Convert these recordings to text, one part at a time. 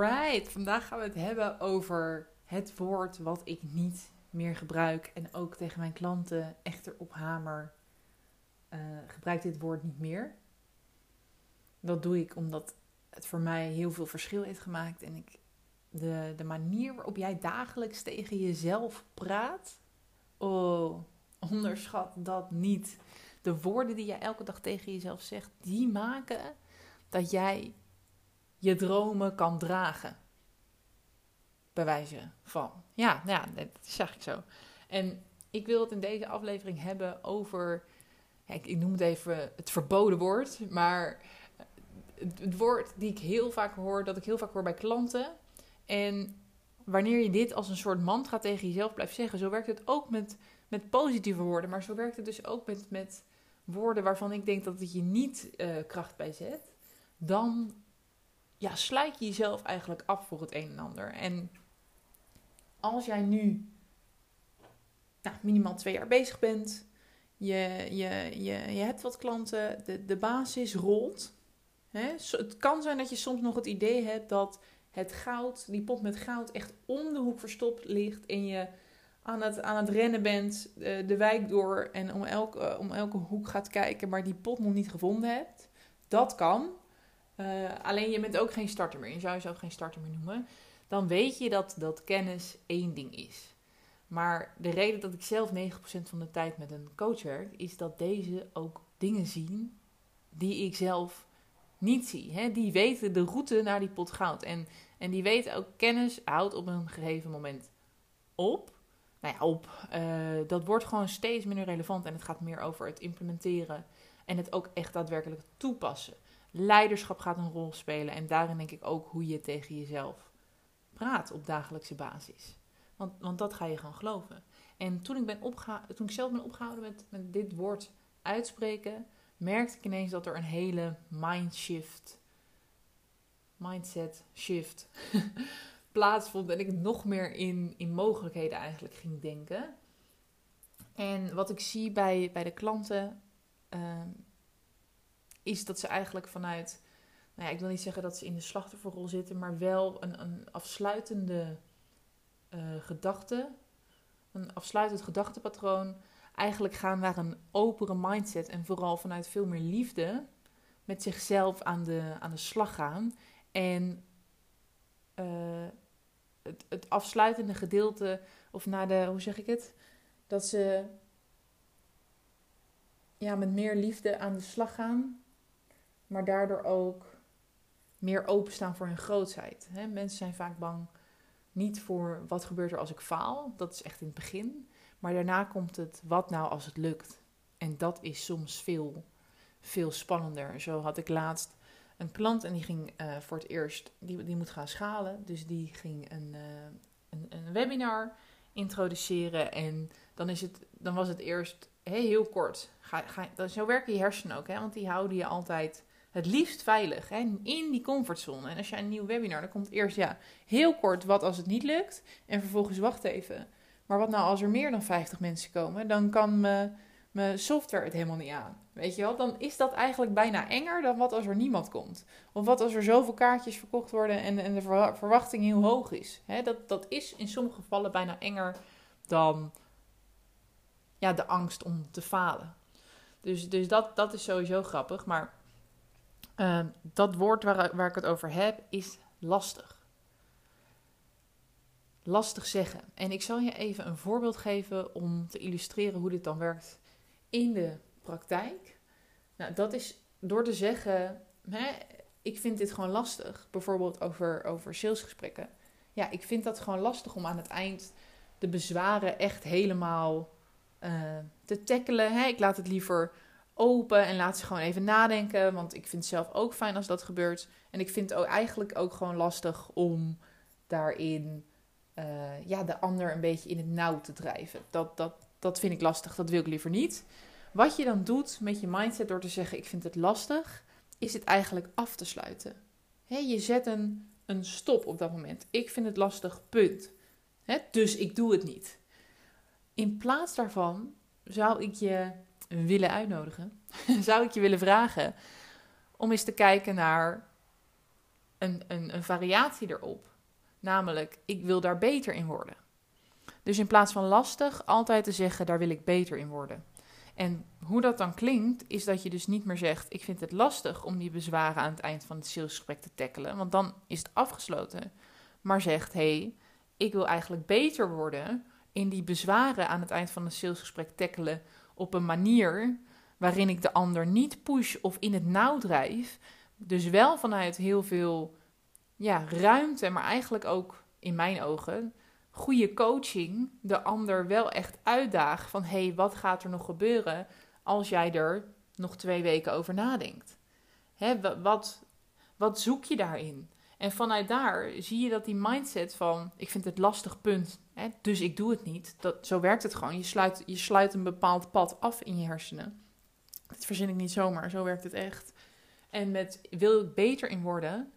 Alright, vandaag gaan we het hebben over het woord wat ik niet meer gebruik en ook tegen mijn klanten echter op hamer. Uh, gebruik dit woord niet meer. Dat doe ik omdat het voor mij heel veel verschil heeft gemaakt en ik de, de manier waarop jij dagelijks tegen jezelf praat. Oh, onderschat dat niet. De woorden die jij elke dag tegen jezelf zegt, die maken dat jij je dromen kan dragen. Bij wijze van. Ja, ja, dat zeg ik zo. En ik wil het in deze aflevering hebben over. Ik, noem het even het verboden woord. Maar het, woord die ik heel vaak hoor, dat ik heel vaak hoor bij klanten. En wanneer je dit als een soort mantra tegen jezelf blijft zeggen, zo werkt het ook met, met positieve woorden. Maar zo werkt het dus ook met, met woorden waarvan ik denk dat het je niet uh, kracht bij zet. Dan ja, sluit je jezelf eigenlijk af voor het een en ander. En als jij nu nou, minimaal twee jaar bezig bent, je, je, je, je hebt wat klanten, de, de basis rolt. Hè? Het kan zijn dat je soms nog het idee hebt dat het goud, die pot met goud, echt om de hoek verstopt ligt en je aan het, aan het rennen bent, de, eh, de wijk door en om elke, om elke hoek gaat kijken, maar die pot nog niet gevonden hebt. Dat kan. Uh, alleen je bent ook geen starter meer. Je zou jezelf geen starter meer noemen. Dan weet je dat, dat kennis één ding is. Maar de reden dat ik zelf 90% van de tijd met een coach werk, is dat deze ook dingen zien die ik zelf niet zie. Hè? Die weten de route naar die pot goud. En, en die weten ook kennis houdt op een gegeven moment op. Nou ja, op. Uh, dat wordt gewoon steeds minder relevant en het gaat meer over het implementeren en het ook echt daadwerkelijk toepassen. Leiderschap gaat een rol spelen en daarin denk ik ook hoe je tegen jezelf praat op dagelijkse basis. Want, want dat ga je gewoon geloven. En toen ik, ben opgeha toen ik zelf ben opgehouden met, met dit woord uitspreken, merkte ik ineens dat er een hele mindshift, mindset shift plaatsvond. En ik nog meer in, in mogelijkheden eigenlijk ging denken. En wat ik zie bij, bij de klanten, ehm, is dat ze eigenlijk vanuit, nou ja, ik wil niet zeggen dat ze in de slachtofferrol zitten, maar wel een, een afsluitende uh, gedachte, een afsluitend gedachtepatroon, eigenlijk gaan naar een opere mindset en vooral vanuit veel meer liefde met zichzelf aan de, aan de slag gaan. En uh, het, het afsluitende gedeelte, of naar de, hoe zeg ik het? Dat ze ja, met meer liefde aan de slag gaan maar daardoor ook meer openstaan voor hun grootheid. Mensen zijn vaak bang niet voor wat gebeurt er als ik faal. Dat is echt in het begin. Maar daarna komt het wat nou als het lukt. En dat is soms veel, veel spannender. Zo had ik laatst een klant en die ging uh, voor het eerst, die, die moet gaan schalen. Dus die ging een, uh, een, een, webinar introduceren. En dan, is het, dan was het eerst heel, kort. Ga, ga, zo werken je hersenen ook, hè? want die houden je altijd het liefst veilig. Hè? In die comfortzone. En als je een nieuw webinar, dan komt eerst ja, heel kort wat als het niet lukt. En vervolgens wacht even. Maar wat nou als er meer dan 50 mensen komen? Dan kan mijn software het helemaal niet aan. Weet je wel? Dan is dat eigenlijk bijna enger dan wat als er niemand komt. Of wat als er zoveel kaartjes verkocht worden en, en de verwachting heel hoog is. Hè? Dat, dat is in sommige gevallen bijna enger dan ja, de angst om te falen. Dus, dus dat, dat is sowieso grappig. Maar Ehm, dat woord waar, waar ik het over heb is lastig. Lastig zeggen. En ik zal je even een voorbeeld geven om te illustreren hoe dit dan werkt in de praktijk. Nou, dat is door te zeggen, hè, ik vind dit gewoon lastig. Bijvoorbeeld over, over salesgesprekken. Ja, ik vind dat gewoon lastig om aan het eind de bezwaren echt helemaal uh, te tackelen. Hè? Ik laat het liever open en laat ze gewoon even nadenken. Want ik vind het zelf ook fijn als dat gebeurt. En ik vind het ook eigenlijk ook gewoon lastig om daarin uh, ja, de ander een beetje in het nauw te drijven. Dat, dat, dat vind ik lastig, dat wil ik liever niet. Wat je dan doet met je mindset door te zeggen: Ik vind het lastig, is het eigenlijk af te sluiten. je zet een, een stop op dat moment. Ik vind het lastig, punt. dus ik doe het niet. In plaats daarvan zou ik je willen uitnodigen, zou ik je willen vragen om eens te kijken naar een, een, een variatie erop. Namelijk, ik wil daar beter in worden. Dus in plaats van lastig, altijd te zeggen, daar wil ik beter in worden. En hoe dat dan klinkt, is dat je dus niet meer zegt: Ik vind het lastig om die bezwaren aan het eind van het salesgesprek te tackelen, want dan is het afgesloten. Maar zegt: Hé, hey, ik wil eigenlijk beter worden in die bezwaren aan het eind van het salesgesprek tackelen op een manier waarin ik de ander niet push of in het nauw drijf. Dus wel vanuit heel veel ja, ruimte, maar eigenlijk ook in mijn ogen goede coaching de ander wel echt uitdaagt van hé, hey, wat gaat er nog gebeuren als jij er nog twee weken over nadenkt? Hè, wat, wat zoek je daarin? En vanuit daar zie je dat die mindset van ik vind het lastig punt, hè, dus ik doe het niet. Dat, zo werkt het gewoon. Je sluit, je sluit een bepaald pad af in je hersenen. Dat verzin ik niet zomaar, zo werkt het echt. En met wil ik beter in worden,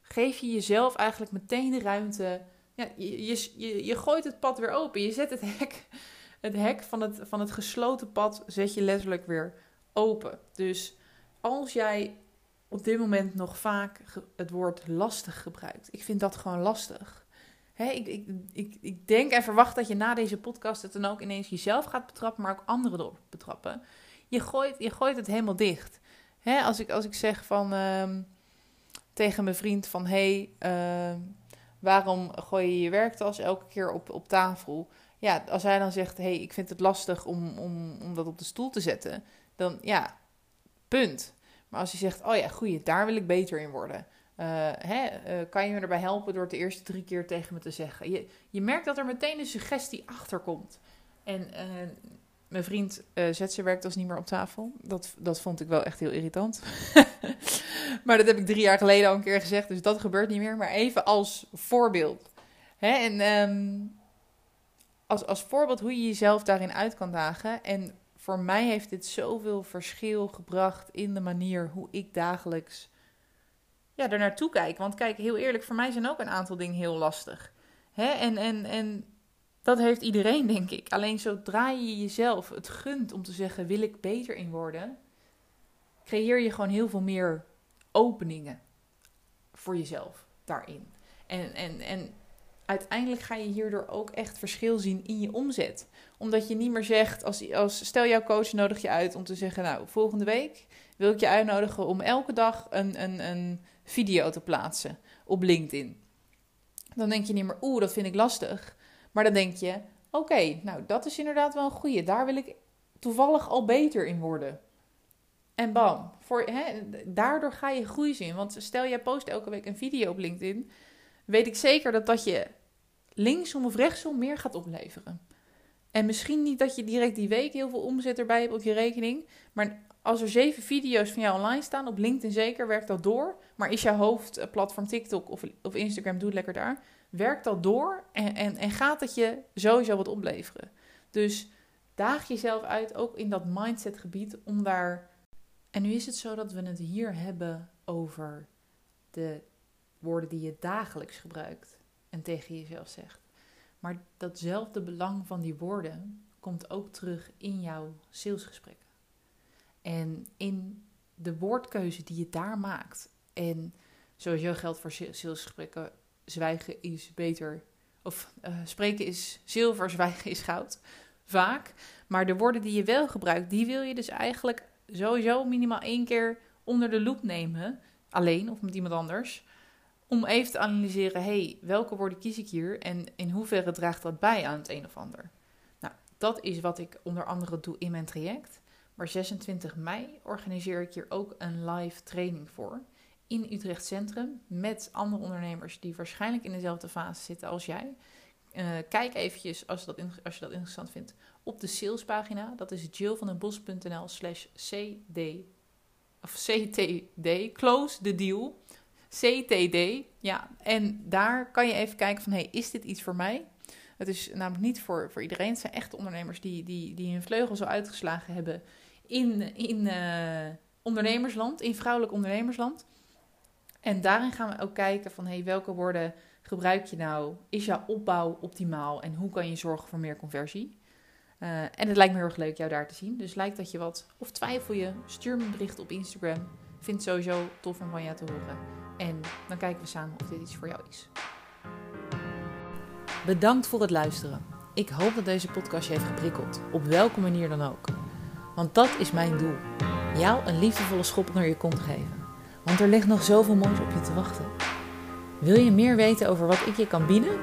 geef je jezelf eigenlijk meteen de ruimte. Ja, je, je, je, gooit het pad weer open. Je zet het hek, het hek van, het, van het gesloten pad zet je letterlijk weer open. Dus als jij op dit moment nog vaak het woord lastig gebruikt. Ik vind dat gewoon lastig. ik, ik, ik, ik denk en verwacht dat je na deze podcast het dan ook ineens jezelf gaat betrappen, maar ook anderen erop betrappen. Je gooit, je gooit het helemaal dicht. als, ik, als ik zeg van ehm, tegen mijn vriend van hé, hey, ehm, waarom gooi je je werktas elke keer op, op tafel? Ja, als hij dan zegt, hé, hey, ik vind het lastig om, om, om dat op de stoel te zetten, dan ja, punt. Maar als je zegt, oh ja, goeie, daar wil ik beter in worden. Uh, hè, uh, kan je me erbij helpen door het de eerste drie keer tegen me te zeggen? Je, je merkt dat er meteen een suggestie achter komt. En uh, mijn vriend zet zijn werktas niet meer op tafel. Dat, dat vond ik wel echt heel irritant. maar dat heb ik drie jaar geleden al een keer gezegd, dus dat gebeurt niet meer. Maar even als voorbeeld. Hè, en um, als, als voorbeeld hoe je jezelf daarin uit kan dagen. En voor mij heeft dit zoveel verschil gebracht in de manier hoe ik dagelijks ja, er naartoe kijk. Want kijk, heel eerlijk, voor mij zijn ook een aantal dingen heel lastig. Hè? En, en, en dat heeft iedereen, denk ik. Alleen zodra je jezelf het gunt om te zeggen: wil ik beter in worden, creëer je gewoon heel veel meer openingen voor jezelf daarin. En, en, en uiteindelijk ga je hierdoor ook echt verschil zien in je omzet. Omdat je niet meer zegt, als, als stel jouw coach nodig je uit om te zeggen, nou, volgende week wil ik je uitnodigen om elke dag een, een, een video te plaatsen op LinkedIn. Dan denk je niet meer, oeh, dat vind ik lastig. Maar dan denk je, oké, nou, dat is inderdaad wel een goede. Daar wil ik toevallig al beter in worden. En bam, voor, hè, daardoor ga je groei zien. Want stel jij post elke week een video op LinkedIn, weet ik zeker dat dat je linksom of rechtsom meer gaat opleveren. En misschien niet dat je direct die week heel veel omzet erbij hebt op je rekening. Maar als er zeven video's van jou online staan, op LinkedIn zeker, werkt dat door. Maar is jouw hoofdplatform TikTok of, of Instagram, doe het lekker daar. Werkt dat door en, en, en gaat het je sowieso wat opleveren. Dus daag jezelf uit, ook in dat mindset gebied, om daar... En nu is het zo dat we het hier hebben over de woorden die je dagelijks gebruikt en tegen jezelf zegt. Maar datzelfde belang van die woorden komt ook terug in jouw salesgesprekken. En in de woordkeuze die je daar maakt. En sowieso geldt voor salesgesprekken: zwijgen is beter. Of uh, spreken is zilver, zwijgen is goud. Vaak. Maar de woorden die je wel gebruikt, die wil je dus eigenlijk sowieso minimaal één keer onder de loep nemen. Alleen of met iemand anders om even te analyseren, hey, welke woorden kies ik hier en in hoeverre draagt dat bij aan het een of ander. Nou, dat is wat ik onder andere doe in mijn traject. Maar 26 mei organiseer ik hier ook een live training voor in Utrecht Centrum met andere ondernemers die waarschijnlijk in dezelfde fase zitten als jij. Uh, kijk eventjes als je, dat als je dat interessant vindt op de salespagina. Dat is jillvandenbos.nl slash cd of ctd, close the deal. CTD, ja. En daar kan je even kijken van, hey, is dit iets voor mij? Het is namelijk niet voor, voor iedereen. Het zijn echte ondernemers die, die, die hun vleugel zo uitgeslagen hebben in, in uh, ondernemersland, in vrouwelijk ondernemersland. En daarin gaan we ook kijken van, hey, welke woorden gebruik je nou? Is jouw opbouw optimaal? En hoe kan je zorgen voor meer conversie? Uh, en het lijkt me heel erg leuk jou daar te zien. Dus lijkt dat je wat, of twijfel je, stuur me een bericht op Instagram. Vind het sowieso tof om van jou te horen. En dan kijken we samen of dit iets voor jou is. Bedankt voor het luisteren. Ik hoop dat deze podcast je heeft geprikkeld, op welke manier dan ook. Want dat is mijn doel: jou een liefdevolle schop onder je kont geven. Want er ligt nog zoveel moois op je te wachten. Wil je meer weten over wat ik je kan bieden?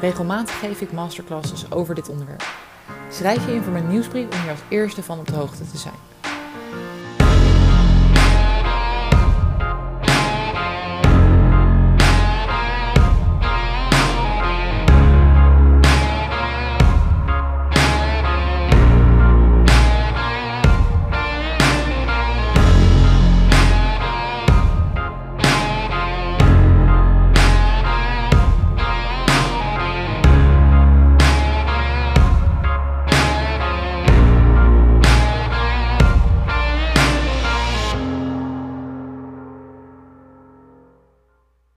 Regelmatig geef ik masterclasses over dit onderwerp. Schrijf je in voor mijn nieuwsbrief om hier als eerste van op de hoogte te zijn.